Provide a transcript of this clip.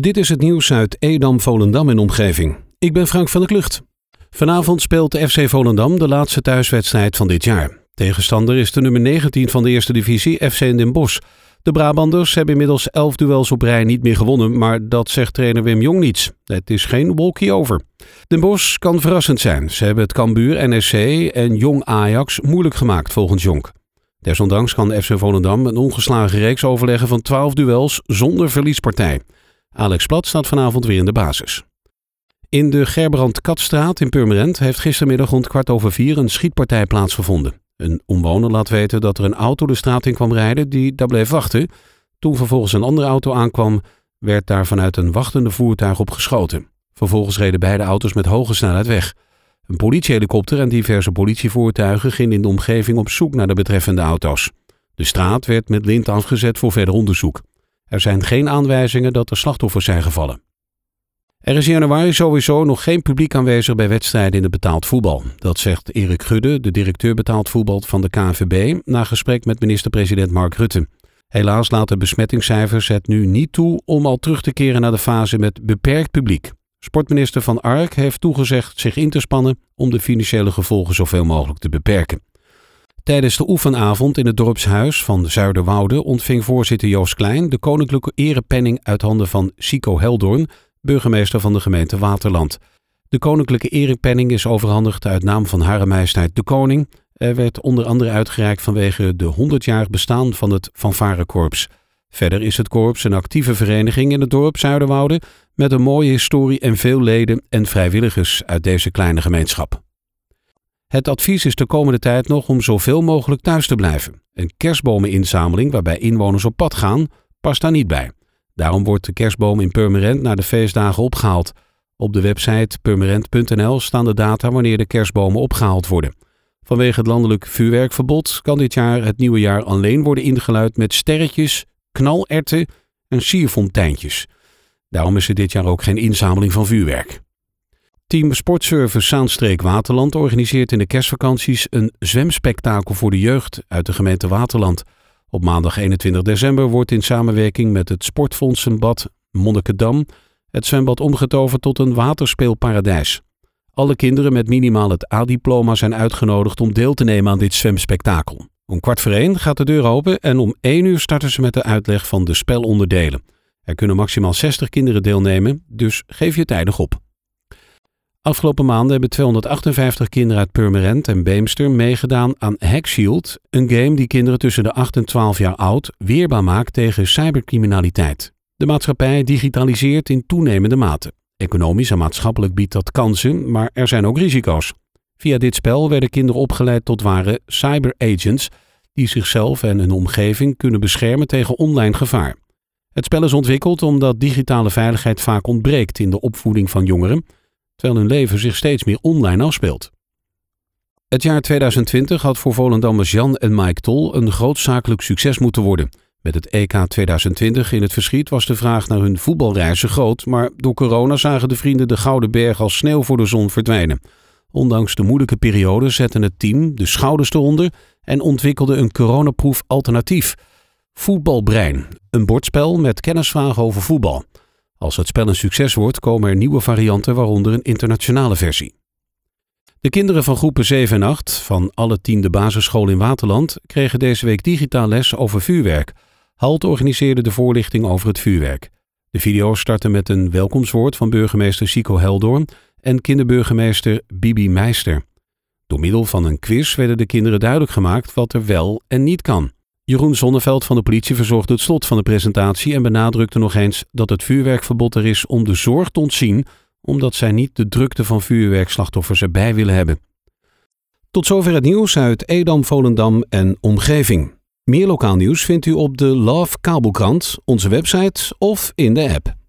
Dit is het nieuws uit Edam, Volendam en omgeving. Ik ben Frank van der Klucht. Vanavond speelt de FC Volendam de laatste thuiswedstrijd van dit jaar. Tegenstander is de nummer 19 van de eerste divisie, FC Den Bosch. De Brabanders hebben inmiddels 11 duels op rij niet meer gewonnen, maar dat zegt trainer Wim Jong niets. Het is geen walkie over. Den Bosch kan verrassend zijn. Ze hebben het Cambuur, NSC en Jong Ajax moeilijk gemaakt volgens Jonk. Desondanks kan FC Volendam een ongeslagen reeks overleggen van 12 duels zonder verliespartij. Alex Plat staat vanavond weer in de basis. In de Gerbrand Katstraat in Purmerend heeft gistermiddag rond kwart over vier een schietpartij plaatsgevonden. Een omwoner laat weten dat er een auto de straat in kwam rijden die daar bleef wachten. Toen vervolgens een andere auto aankwam, werd daar vanuit een wachtende voertuig op geschoten. Vervolgens reden beide auto's met hoge snelheid weg. Een politiehelikopter en diverse politievoertuigen gingen in de omgeving op zoek naar de betreffende auto's. De straat werd met lint afgezet voor verder onderzoek. Er zijn geen aanwijzingen dat er slachtoffers zijn gevallen. Er is in januari sowieso nog geen publiek aanwezig bij wedstrijden in het betaald voetbal. Dat zegt Erik Gudde, de directeur betaald voetbal van de KNVB, na gesprek met minister-president Mark Rutte. Helaas laten besmettingscijfers het nu niet toe om al terug te keren naar de fase met beperkt publiek. Sportminister Van Ark heeft toegezegd zich in te spannen om de financiële gevolgen zoveel mogelijk te beperken. Tijdens de oefenavond in het dorpshuis van Zuiderwoude ontving voorzitter Joost Klein de koninklijke erepenning uit handen van Sico Heldoorn, burgemeester van de gemeente Waterland. De koninklijke erepenning is overhandigd uit naam van Hare Majesteit de Koning. Er werd onder andere uitgereikt vanwege de 100-jarig bestaan van het Fanfarekorps. Verder is het korps een actieve vereniging in het dorp Zuiderwoude met een mooie historie en veel leden en vrijwilligers uit deze kleine gemeenschap. Het advies is de komende tijd nog om zoveel mogelijk thuis te blijven. Een kerstbomeninzameling waarbij inwoners op pad gaan, past daar niet bij. Daarom wordt de kerstboom in Purmerend naar de feestdagen opgehaald. Op de website purmerend.nl staan de data wanneer de kerstbomen opgehaald worden. Vanwege het landelijk vuurwerkverbod kan dit jaar het nieuwe jaar alleen worden ingeluid met sterretjes, knalerten en sierfonteintjes. Daarom is er dit jaar ook geen inzameling van vuurwerk. Team Sportservice Zaanstreek Waterland organiseert in de kerstvakanties een zwemspektakel voor de jeugd uit de gemeente Waterland. Op maandag 21 december wordt in samenwerking met het Sportfondsenbad Monnikendam het zwembad omgetoverd tot een waterspeelparadijs. Alle kinderen met minimaal het A-diploma zijn uitgenodigd om deel te nemen aan dit zwemspektakel. Om kwart voor één gaat de deur open en om één uur starten ze met de uitleg van de spelonderdelen. Er kunnen maximaal 60 kinderen deelnemen, dus geef je tijdig op. Afgelopen maanden hebben 258 kinderen uit Purmerend en Beemster meegedaan aan Hackshield, een game die kinderen tussen de 8 en 12 jaar oud weerbaar maakt tegen cybercriminaliteit. De maatschappij digitaliseert in toenemende mate. Economisch en maatschappelijk biedt dat kansen, maar er zijn ook risico's. Via dit spel werden kinderen opgeleid tot ware cyberagents die zichzelf en hun omgeving kunnen beschermen tegen online gevaar. Het spel is ontwikkeld omdat digitale veiligheid vaak ontbreekt in de opvoeding van jongeren terwijl hun leven zich steeds meer online afspeelt. Het jaar 2020 had voor Volendammers Jan en Mike Tol een groot zakelijk succes moeten worden. Met het EK 2020 in het verschiet was de vraag naar hun voetbalreizen groot, maar door corona zagen de vrienden de Gouden Berg als sneeuw voor de zon verdwijnen. Ondanks de moeilijke periode zette het team de schouders eronder en ontwikkelde een coronaproef alternatief. Voetbalbrein, een bordspel met kennisvragen over voetbal. Als het spel een succes wordt, komen er nieuwe varianten, waaronder een internationale versie. De kinderen van groepen 7 en 8 van alle tiende basisscholen in Waterland kregen deze week digitaal les over vuurwerk. HALT organiseerde de voorlichting over het vuurwerk. De video startte met een welkomstwoord van burgemeester Sico Heldoorn en kinderburgemeester Bibi Meister. Door middel van een quiz werden de kinderen duidelijk gemaakt wat er wel en niet kan. Jeroen Zonneveld van de politie verzorgde het slot van de presentatie en benadrukte nog eens dat het vuurwerkverbod er is om de zorg te ontzien, omdat zij niet de drukte van vuurwerkslachtoffers erbij willen hebben. Tot zover het nieuws uit Edam, Volendam en omgeving. Meer lokaal nieuws vindt u op de Love Kabelkrant, onze website of in de app.